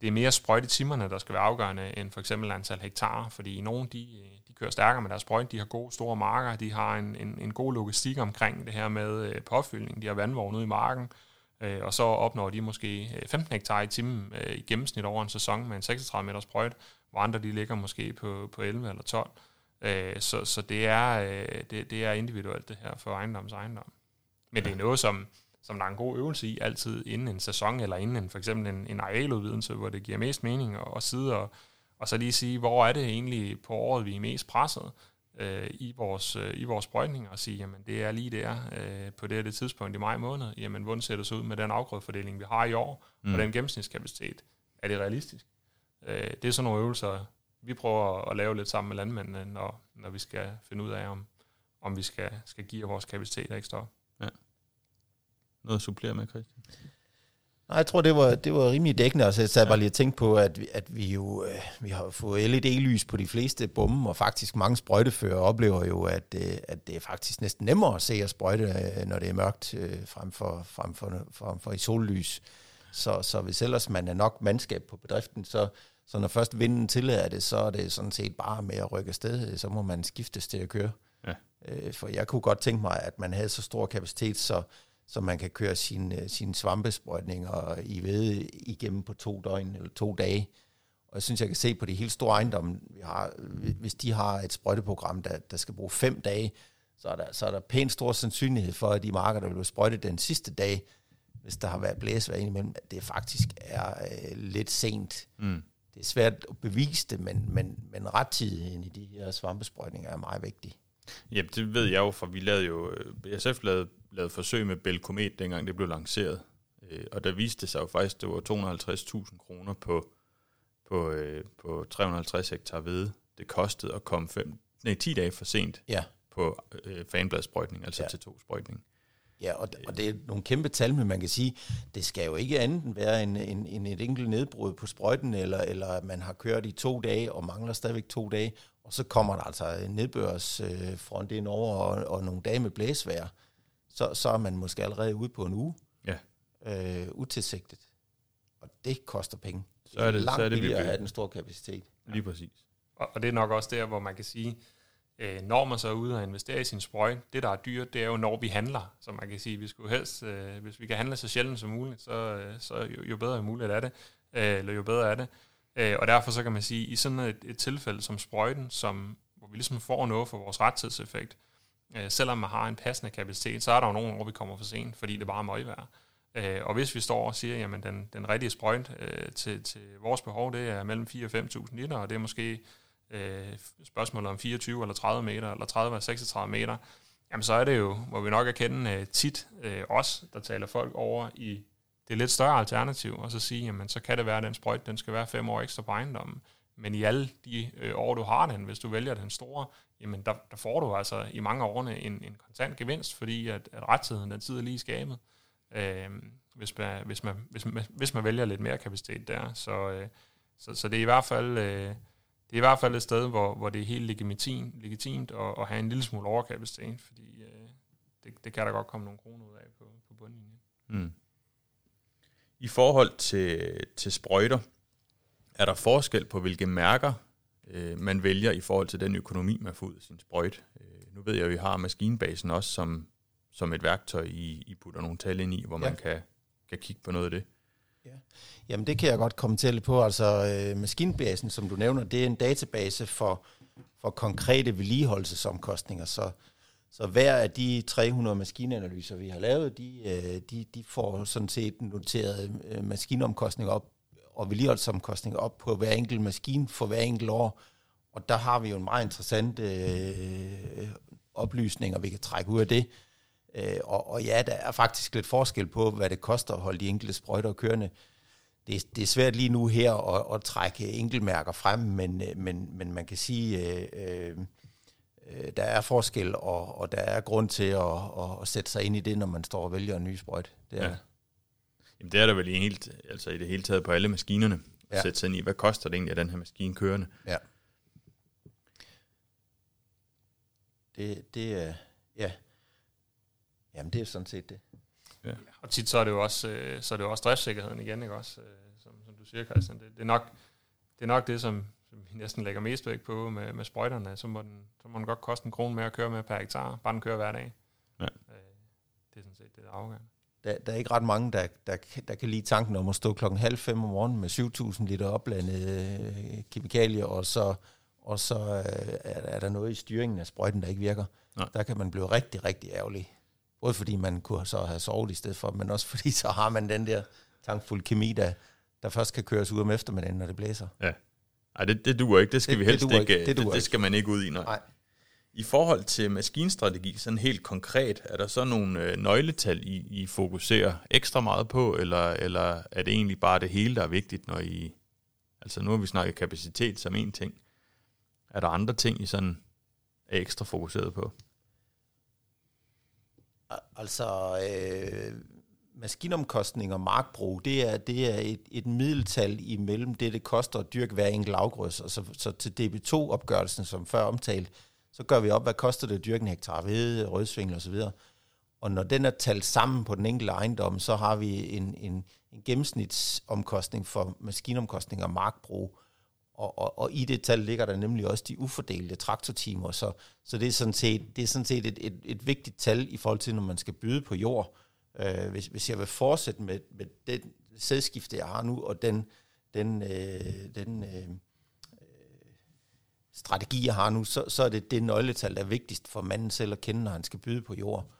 det er mere sprøjtetimerne, der skal være afgørende, end for eksempel antal hektar, fordi nogle de, de kører stærkere med deres sprøjt, de har gode store marker, de har en, en, en god logistik omkring det her med påfyldning, de har vandvogn ude i marken, øh, og så opnår de måske 15 hektar i timen øh, i gennemsnit over en sæson med en 36 meter sprøjt, hvor andre de ligger måske på, på 11 eller 12. Øh, så så det, er, øh, det, det er individuelt det her for ejendoms ejendom. Men det er noget, som som der er en god øvelse i, altid inden en sæson, eller inden en, for eksempel en, en arealudvidelse, hvor det giver mest mening at, at sidde og, og så lige sige, hvor er det egentlig på året, vi er mest presset øh, i, vores, øh, i vores sprøjtninger, og sige, jamen det er lige der øh, på det her det tidspunkt i maj måned, jamen hvordan ser det så ud med den afgrødefordeling, vi har i år, mm. og den gennemsnitskapacitet, er det realistisk? Øh, det er sådan nogle øvelser, vi prøver at lave lidt sammen med landmændene, når, når vi skal finde ud af, om, om vi skal, skal give vores kapacitet ekstra Ja noget at supplere med, Christian? Nej, jeg tror, det var, det var rimelig dækkende, og så jeg sad ja. bare lige og tænkte på, at vi, at vi jo øh, vi har fået LED-lys på de fleste bomme, og faktisk mange sprøjtefører oplever jo, at, øh, at det er faktisk næsten nemmere at se at sprøjte, øh, når det er mørkt, frem for, frem for, frem for i sollys. Så, så hvis ellers man er nok mandskab på bedriften, så, så når først vinden tillader det, så er det sådan set bare med at rykke afsted, så må man skiftes til at køre. Ja. For jeg kunne godt tænke mig, at man havde så stor kapacitet, så så man kan køre sine, sin svampesprøjtninger i ved igennem på to døgn eller to dage. Og jeg synes, jeg kan se på de helt store ejendomme, vi har, hvis de har et sprøjteprogram, der, der skal bruge fem dage, så er, der, så er der pænt stor sandsynlighed for, at de marker, der vil sprøjte den sidste dag, hvis der har været blæsvær indimellem, at det faktisk er øh, lidt sent. Mm. Det er svært at bevise det, men, men, men rettidigheden i de her svampesprøjtninger er meget vigtig. Ja, det ved jeg jo, for vi lavede jo, øh, BSF lavede lavet forsøg med Belcomet, dengang det blev lanceret. Øh, og der viste det sig jo faktisk, at det var 250.000 kroner på, på, øh, på 350 hektar hvede. Det kostede at komme fem, nej, 10 dage for sent ja. på øh, fanbladsprøjtning, altså ja. til to sprøjtning. Ja, og, og det er nogle kæmpe tal, men man kan sige, det skal jo ikke andet end være en, en, en et enkelt nedbrud på sprøjten, eller, eller man har kørt i to dage og mangler stadigvæk to dage, og så kommer der altså en nedbørsfront ind over og, og nogle dage med blæsvær så, så er man måske allerede ude på en uge. Ja. Øh, utilsigtet. Og det koster penge. Så er det, langt så er det billigere at have den store kapacitet. Lige præcis. Og, og det er nok også der, hvor man kan sige, øh, når man så er ude og investere i sin sprøj, det der er dyrt, det er jo når vi handler. Så man kan sige, vi skulle helst, øh, hvis vi kan handle så sjældent som muligt, så, øh, så jo, jo bedre muligt er det, øh, eller jo bedre er det. Øh, og derfor så kan man sige, i sådan et, et tilfælde som sprøjten, som hvor vi ligesom får noget for vores rettidseffekt. Øh, selvom man har en passende kapacitet, så er der jo nogle år, vi kommer for sent, fordi det bare er møgvejr. Øh, og hvis vi står og siger, jamen den, den rigtige sprøjt øh, til, til vores behov, det er mellem 4 og 5.000 liter, og det er måske øh, spørgsmålet om 24 eller 30 meter, eller 30 eller 36 meter, jamen så er det jo, hvor vi nok erkende øh, tit øh, os, der taler folk over i det lidt større alternativ, og så sige, jamen så kan det være, at den sprøjt, den skal være fem år ekstra på ejendommen. Men i alle de øh, år, du har den, hvis du vælger den store, jamen der, der får du altså i mange årene en, en kontant gevinst, fordi at, at rettigheden, den tid er lige skabet, øh, hvis, man, hvis, man, hvis, man, hvis man vælger lidt mere kapacitet der. Så, øh, så, så det er i hvert fald... Øh, det er i hvert fald et sted, hvor, hvor det er helt legitimt, legitimt at, at have en lille smule overkapacitet, fordi øh, det, det kan der godt komme nogle kroner ud af på, på bundlinjen. Mm. I forhold til, til sprøjter, er der forskel på, hvilke mærker øh, man vælger i forhold til den økonomi, man får ud af sin sprøjt? Øh, nu ved jeg, at vi har maskinbasen også som, som et værktøj, I, I putter nogle tal ind i, hvor ja. man kan, kan kigge på noget af det. Ja. Jamen det kan jeg godt kommentere lidt på. Altså øh, maskinbasen, som du nævner, det er en database for, for konkrete vedligeholdelsesomkostninger. Så, så hver af de 300 maskinanalyser, vi har lavet, de, øh, de, de får sådan set noteret øh, maskinomkostninger op og vedligeholdelsesomkostninger op på hver enkelt maskine for hver enkelt år. Og der har vi jo en meget interessant øh, oplysninger, vi kan trække ud af det. Øh, og, og ja, der er faktisk lidt forskel på, hvad det koster at holde de enkelte sprøjter kørende. Det, det er svært lige nu her at, at trække enkeltmærker frem, men, øh, men, men man kan sige, øh, øh, der er forskel, og, og der er grund til at, at, at sætte sig ind i det, når man står og vælger en ny sprøjt. Det er ja. Jamen, det er der vel i, helt, altså i det hele taget på alle maskinerne. At ja. sætte sig ind i, hvad koster det egentlig, at den her maskine kørende? Ja. Det, det er, ja. Jamen, det er sådan set det. Ja. Og tit så er det jo også, øh, så er det jo også driftssikkerheden igen, ikke også? Øh, som, som du siger, Christian. Det, det, er nok, det er nok det, som, som vi næsten lægger mest vægt på med, med sprøjterne. Så må, den, så må den godt koste en krone mere at køre med per hektar, bare den kører hver dag. Ja. Øh, det er sådan set det, der afgørende. Der, der er ikke ret mange, der, der, der kan lide tanken om at stå klokken halv fem om morgenen med 7.000 liter opblandet øh, kemikalier, og så, og så øh, er, er der noget i styringen af sprøjten, der ikke virker. Nej. Der kan man blive rigtig, rigtig ærgerlig. Både fordi man kunne så have sovet i stedet for, men også fordi så har man den der tankfuld kemi, der, der først kan køres ud om eftermiddagen, når det blæser. Ja. Nej, det, det duer ikke. Det skal det, vi helst det ikke. ikke. Det, det, det skal man ikke ud i, nej. nej. I forhold til maskinstrategi, sådan helt konkret, er der så nogle øh, nøgletal, I, I fokuserer ekstra meget på, eller, eller er det egentlig bare det hele, der er vigtigt, når I... Altså nu har vi snakket kapacitet som en ting. Er der andre ting, I sådan er ekstra fokuseret på? Altså, øh, maskinomkostning og markbrug, det er, det er et, et middeltal imellem det, det koster at dyrke hver enkelt afgrøs. Og så til DB2-opgørelsen, som før omtalt, så gør vi op, hvad koster det at dyrke en hektar hvede, rødsvingel osv. Og når den er talt sammen på den enkelte ejendom, så har vi en, en, en gennemsnitsomkostning for maskinomkostning og markbrug. Og, og, og i det tal ligger der nemlig også de ufordelte traktortimer, så, så det er sådan set, det er sådan set et, et, et vigtigt tal i forhold til, når man skal byde på jord. Øh, hvis, hvis jeg vil fortsætte med, med den sædskifte, jeg har nu, og den, den, øh, den øh, øh strategi, jeg har nu, så, så er det det nøgletal, der er vigtigst for manden selv at kende, når han skal byde på jord.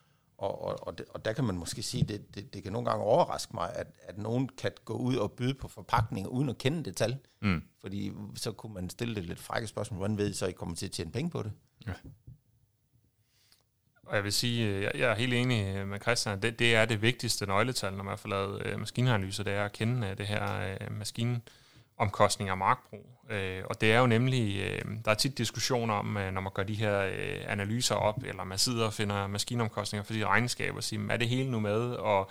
Og, og, og, det, og der kan man måske sige, det, det, det kan nogle gange overraske mig, at, at nogen kan gå ud og byde på forpakninger uden at kende det tal. Mm. Fordi så kunne man stille det lidt frække spørgsmål, hvordan ved I så, I kommer til at tjene penge på det? Ja. Og jeg vil sige, øh, jeg, jeg er helt enig med Christian, det, det er det vigtigste nøgletal, når man får lavet øh, maskinanalyser, det er at kende øh, det her øh, maskinen omkostninger af markbrug. Øh, og det er jo nemlig, øh, der er tit diskussioner om, øh, når man gør de her øh, analyser op, eller man sidder og finder maskinomkostninger for de regnskaber, og siger, er det hele nu med, og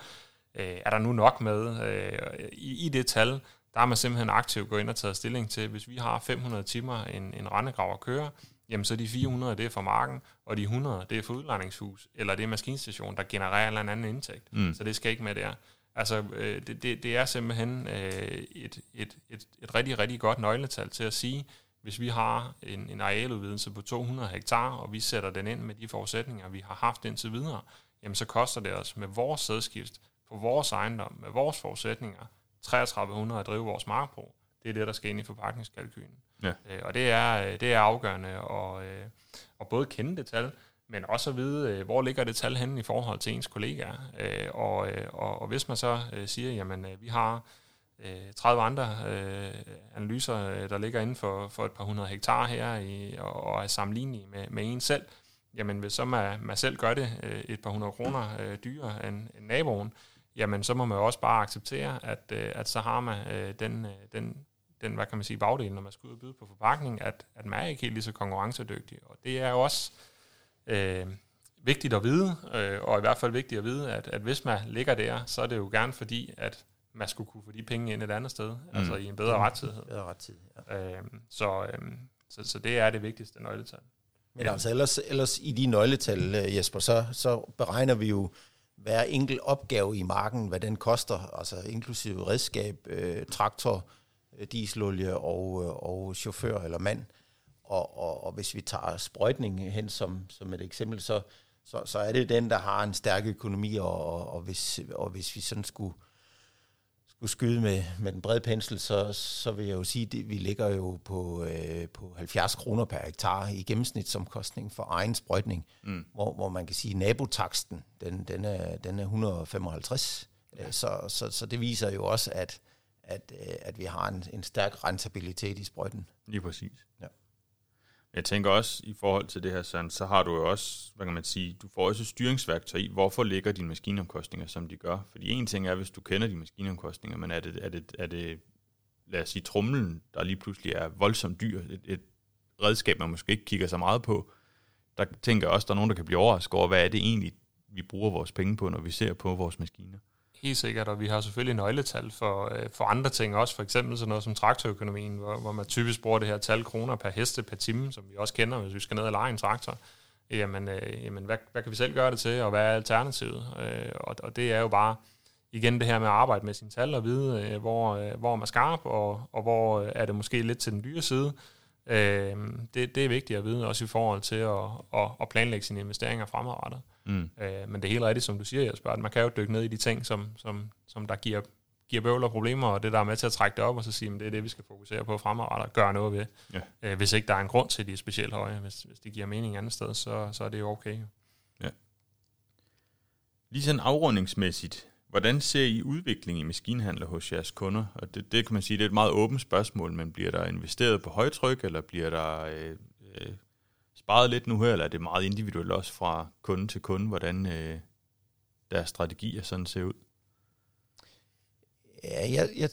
øh, er der nu nok med? Øh, i, I det tal, der er man simpelthen aktivt gået ind og taget stilling til, hvis vi har 500 timer en, en rendegrav at køre, jamen så de 400, det er for marken, og de 100, det er for udlejningshus, eller det er maskinstation, der genererer en eller anden indtægt. Mm. Så det skal ikke med der. Altså, øh, det, det, det er simpelthen øh, et, et, et, et rigtig, rigtig godt nøgletal til at sige, hvis vi har en, en arealudvidelse på 200 hektar, og vi sætter den ind med de forudsætninger, vi har haft indtil videre, jamen så koster det os med vores sædskift på vores ejendom, med vores forudsætninger, 3300 at drive vores markbrug. det er det, der skal ind i forpakningskalkylen. Ja. Øh, og det er, det er afgørende at, øh, at både kende det tal, men også at vide, øh, hvor ligger det tal henne i forhold til ens kollegaer. Øh, og, øh, og, og hvis man så siger, jamen vi har 30 andre analyser, der ligger inden for, for et par hundrede hektar her, i, og, og er sammenlignelige med, med en selv, jamen hvis så man, man selv gør det et par hundrede kroner dyrere end, end naboen, jamen så må man også bare acceptere, at, at så har man den, den, den, hvad kan man sige, bagdel, når man skal ud og byde på forpakning, at, at man er ikke helt lige så konkurrencedygtig. Og det er jo også øh, vigtigt at vide, øh, og i hvert fald vigtigt at vide, at, at hvis man ligger der, så er det jo gerne fordi, at man skulle kunne få de penge ind et andet sted, mm. altså i en bedre mm. rettidighed. Bedre rettidighed, ja. øh, så, øh, så, så det er det vigtigste nøgletal. Men ja. altså ellers, ellers i de nøgletal, øh, Jesper, så, så beregner vi jo hver enkelt opgave i marken, hvad den koster, altså inklusive redskab, øh, traktor, øh, dieselolie og, øh, og chauffør eller mand. Og, og, og hvis vi tager sprøjtning hen som, som et eksempel, så, så, så er det den, der har en stærk økonomi, og, og, hvis, og hvis vi sådan skulle, skulle skyde med, med den brede pensel, så, så vil jeg jo sige, at vi ligger jo på, øh, på 70 kroner per hektar i gennemsnitsomkostning for egen sprøjtning, mm. hvor, hvor man kan sige, at nabotaksten, den, den, er, den er 155. Ja. Så, så, så det viser jo også, at, at, at vi har en, en stærk rentabilitet i sprøjten. Lige præcis. Ja. Jeg tænker også, i forhold til det her, Søren, så har du jo også, hvad kan man sige, du får også styringsværktøj i, hvorfor ligger dine maskinomkostninger, som de gør. Fordi en ting er, hvis du kender dine maskinomkostninger, men er det, er det, er det lad os sige, trumlen, der lige pludselig er voldsomt dyr, et, et redskab, man måske ikke kigger så meget på, der tænker jeg også, der er nogen, der kan blive overrasket over, hvad er det egentlig, vi bruger vores penge på, når vi ser på vores maskiner. Helt sikkert, og vi har selvfølgelig nøgletal for, øh, for andre ting også, for eksempel sådan noget som traktorøkonomien, hvor, hvor man typisk bruger det her tal kroner per heste per time, som vi også kender, hvis vi skal ned og lege en traktor. Jamen, øh, jamen hvad, hvad kan vi selv gøre det til, og hvad er alternativet? Øh, og, og det er jo bare igen det her med at arbejde med sine tal og vide, øh, hvor, øh, hvor man er skarp, og, og hvor øh, er det måske lidt til den dyre side. Øh, det, det er vigtigt at vide, også i forhold til at, at, at planlægge sine investeringer fremadrettet. Mm. Øh, men det er helt rigtigt, som du siger, Jesper, at man kan jo dykke ned i de ting, som, som, som der giver, giver bøvl og problemer, og det der er med til at trække det op, og så sige, at det er det, vi skal fokusere på fremadrettet og gøre noget ved. Ja. Øh, hvis ikke der er en grund til, at de er specielt høje, hvis, hvis det giver mening andet sted, så, så er det jo okay. Ja. Lige sådan afrundingsmæssigt, hvordan ser I udviklingen i maskinhandler hos jeres kunder? Og det, det kan man sige, det er et meget åbent spørgsmål, men bliver der investeret på højtryk, eller bliver der øh, øh, sparet lidt nu her, eller er det meget individuelt også fra kunde til kunde, hvordan øh, deres strategier sådan ser ud? Ja, jeg, jeg,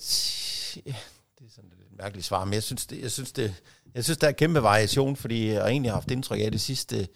det er sådan et mærkeligt svar, men jeg synes, det, jeg synes, det, jeg synes der er kæmpe variation, fordi jeg egentlig har haft indtryk af det sidste,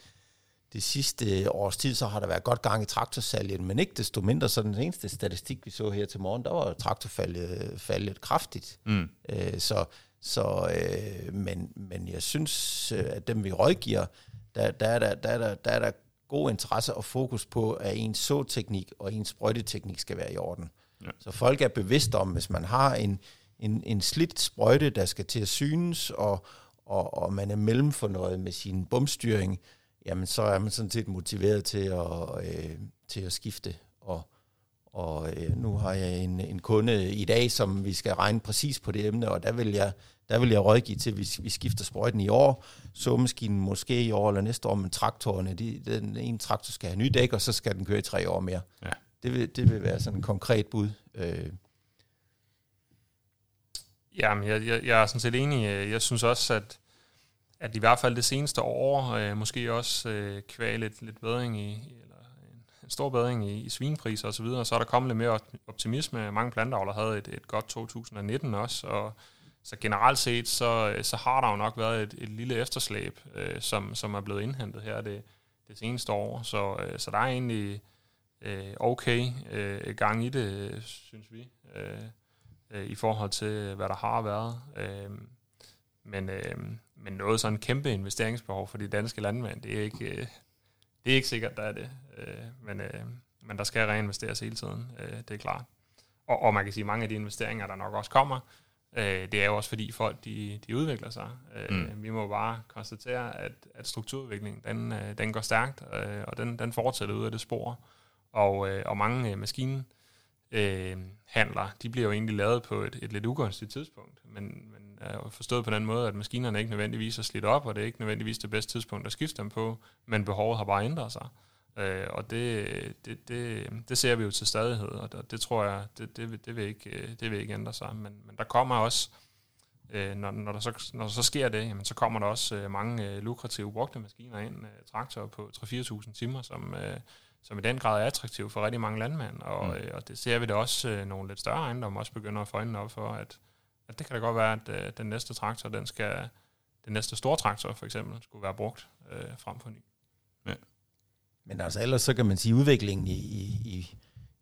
det sidste års tid, så har der været godt gang i traktorsalget, men ikke desto mindre, så den eneste statistik, vi så her til morgen, der var traktorfaldet faldet kraftigt. Mm. Øh, så, så, øh, men, men jeg synes, øh, at dem vi rådgiver, der, der, er der, der, der, der er der god interesse og fokus på, at ens såteknik og ens sprøjteteknik skal være i orden. Ja. Så folk er bevidste om, hvis man har en, en, en slidt sprøjte, der skal til at synes, og, og, og man er mellemfornøjet med sin bumstyring, jamen så er man sådan set motiveret til at, øh, til at skifte. Og, og øh, nu har jeg en, en kunde i dag, som vi skal regne præcis på det emne, og der vil jeg, der vil jeg rådgive til, hvis vi skifter sprøjten i år, så maskinen måske i år eller næste år, men traktorerne, de, den ene traktor skal have ny dæk, og så skal den køre i tre år mere. Ja. Det, vil, det vil være sådan en konkret bud. Øh. Jamen, jeg, jeg, jeg er sådan set enig. Jeg synes også, at at i hvert fald det seneste år, øh, måske også øh, kvæg lidt, lidt bedring i, eller en, en stor bedring i, i svinpriser osv., så, videre, så er der kommet lidt mere optimisme. Mange plantavler havde et, et godt 2019 også, og så generelt set, så, øh, så har der jo nok været et, et lille efterslæb, øh, som, som er blevet indhentet her det, det seneste år. Så, øh, så der er egentlig øh, okay øh, gang i det, synes vi, øh, øh, i forhold til, hvad der har været. Øh, men, øh, men noget sådan kæmpe investeringsbehov for de danske landmænd, det er ikke, øh, det er ikke sikkert, der er det. Øh, men, øh, men der skal reinvesteres hele tiden, øh, det er klart. Og, og man kan sige, at mange af de investeringer, der nok også kommer, øh, det er jo også fordi folk, de, de udvikler sig. Øh, mm. Vi må bare konstatere, at, at strukturudviklingen, den, øh, den går stærkt, øh, og den, den fortsætter ud af det spor. Og, øh, og mange øh, maskinen øh, handler, de bliver jo egentlig lavet på et, et lidt ugunstigt tidspunkt, men, men forstået på den måde, at maskinerne ikke nødvendigvis er slidt op, og det er ikke nødvendigvis det bedste tidspunkt at skifte dem på, men behovet har bare ændret sig. Øh, og det, det, det, det ser vi jo til stadighed, og det, det tror jeg, det, det, det, vil ikke, det vil ikke ændre sig. Men, men der kommer også, øh, når, når, der så, når der så sker det, jamen, så kommer der også øh, mange øh, lukrative brugte maskiner ind, øh, traktorer på 3-4.000 timer, som, øh, som i den grad er attraktive for rigtig mange landmænd. Og, mm. øh, og det ser vi da også øh, nogle lidt større ejendomme også begynder at få øjnene op for, at, at det kan da godt være, at øh, den næste traktor, den skal, den næste store traktor for eksempel, skulle være brugt øh, frem for ny. Ja. Men altså ellers så kan man sige, at udviklingen i, i,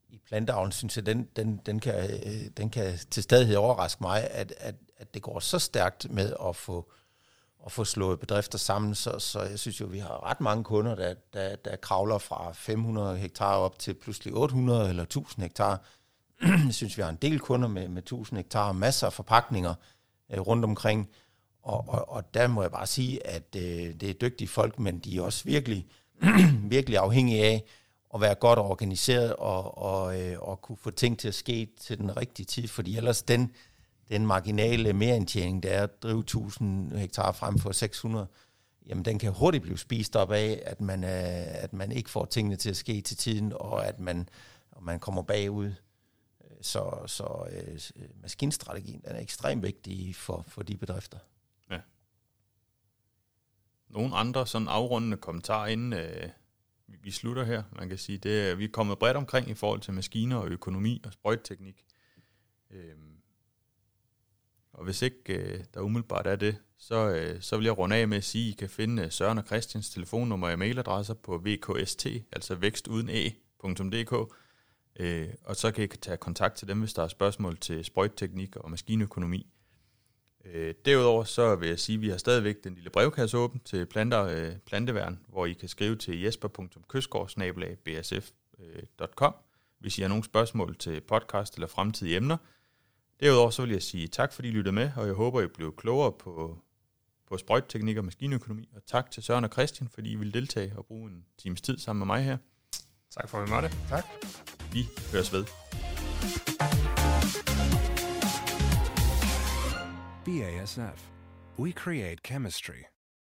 i plantavlen, synes jeg, den, den, den, kan, øh, den kan til stadighed overraske mig, at, at, at det går så stærkt med at få, at få slået bedrifter sammen, så, så jeg synes jo, vi har ret mange kunder, der, der, der kravler fra 500 hektar op til pludselig 800 eller 1000 hektar jeg synes, vi har en del kunder med, med 1000 hektar, masser af forpakninger øh, rundt omkring, og, og, og der må jeg bare sige, at øh, det er dygtige folk, men de er også virkelig virkelig afhængige af at være godt organiseret og, og, øh, og kunne få ting til at ske til den rigtige tid, fordi ellers den, den marginale merindtjening, der er at drive 1000 hektar frem for 600, jamen den kan hurtigt blive spist op af, at man, øh, at man ikke får tingene til at ske til tiden, og at man, og man kommer bagud. Så, så øh, øh, maskinstrategien den er ekstremt vigtig for, for de bedrifter nogle andre sådan afrundende kommentarer, inden øh, vi slutter her. Man kan sige, det vi er kommet bredt omkring i forhold til maskiner og økonomi og sprøjtteknik. Øh, og hvis ikke øh, der umiddelbart er det, så, øh, så vil jeg runde af med at sige, at I kan finde øh, Søren og Christians telefonnummer og mailadresser på vkst, altså vækstudene.dk. Øh, og så kan I tage kontakt til dem, hvis der er spørgsmål til sprøjtteknik og maskinøkonomi. Øh, derudover så vil jeg sige, at vi har stadigvæk den lille brevkasse åben til planter, øh, planteværn, hvor I kan skrive til jesper.køsgaard.bsf.com, hvis I har nogle spørgsmål til podcast eller fremtidige emner. Derudover så vil jeg sige tak, fordi I lyttede med, og jeg håber, I blev klogere på, på sprøjtteknik og maskinøkonomi. Og tak til Søren og Christian, fordi I vil deltage og bruge en times tid sammen med mig her. Tak for, at vi måtte. Tak. Vi høres ved. BASF. We create chemistry.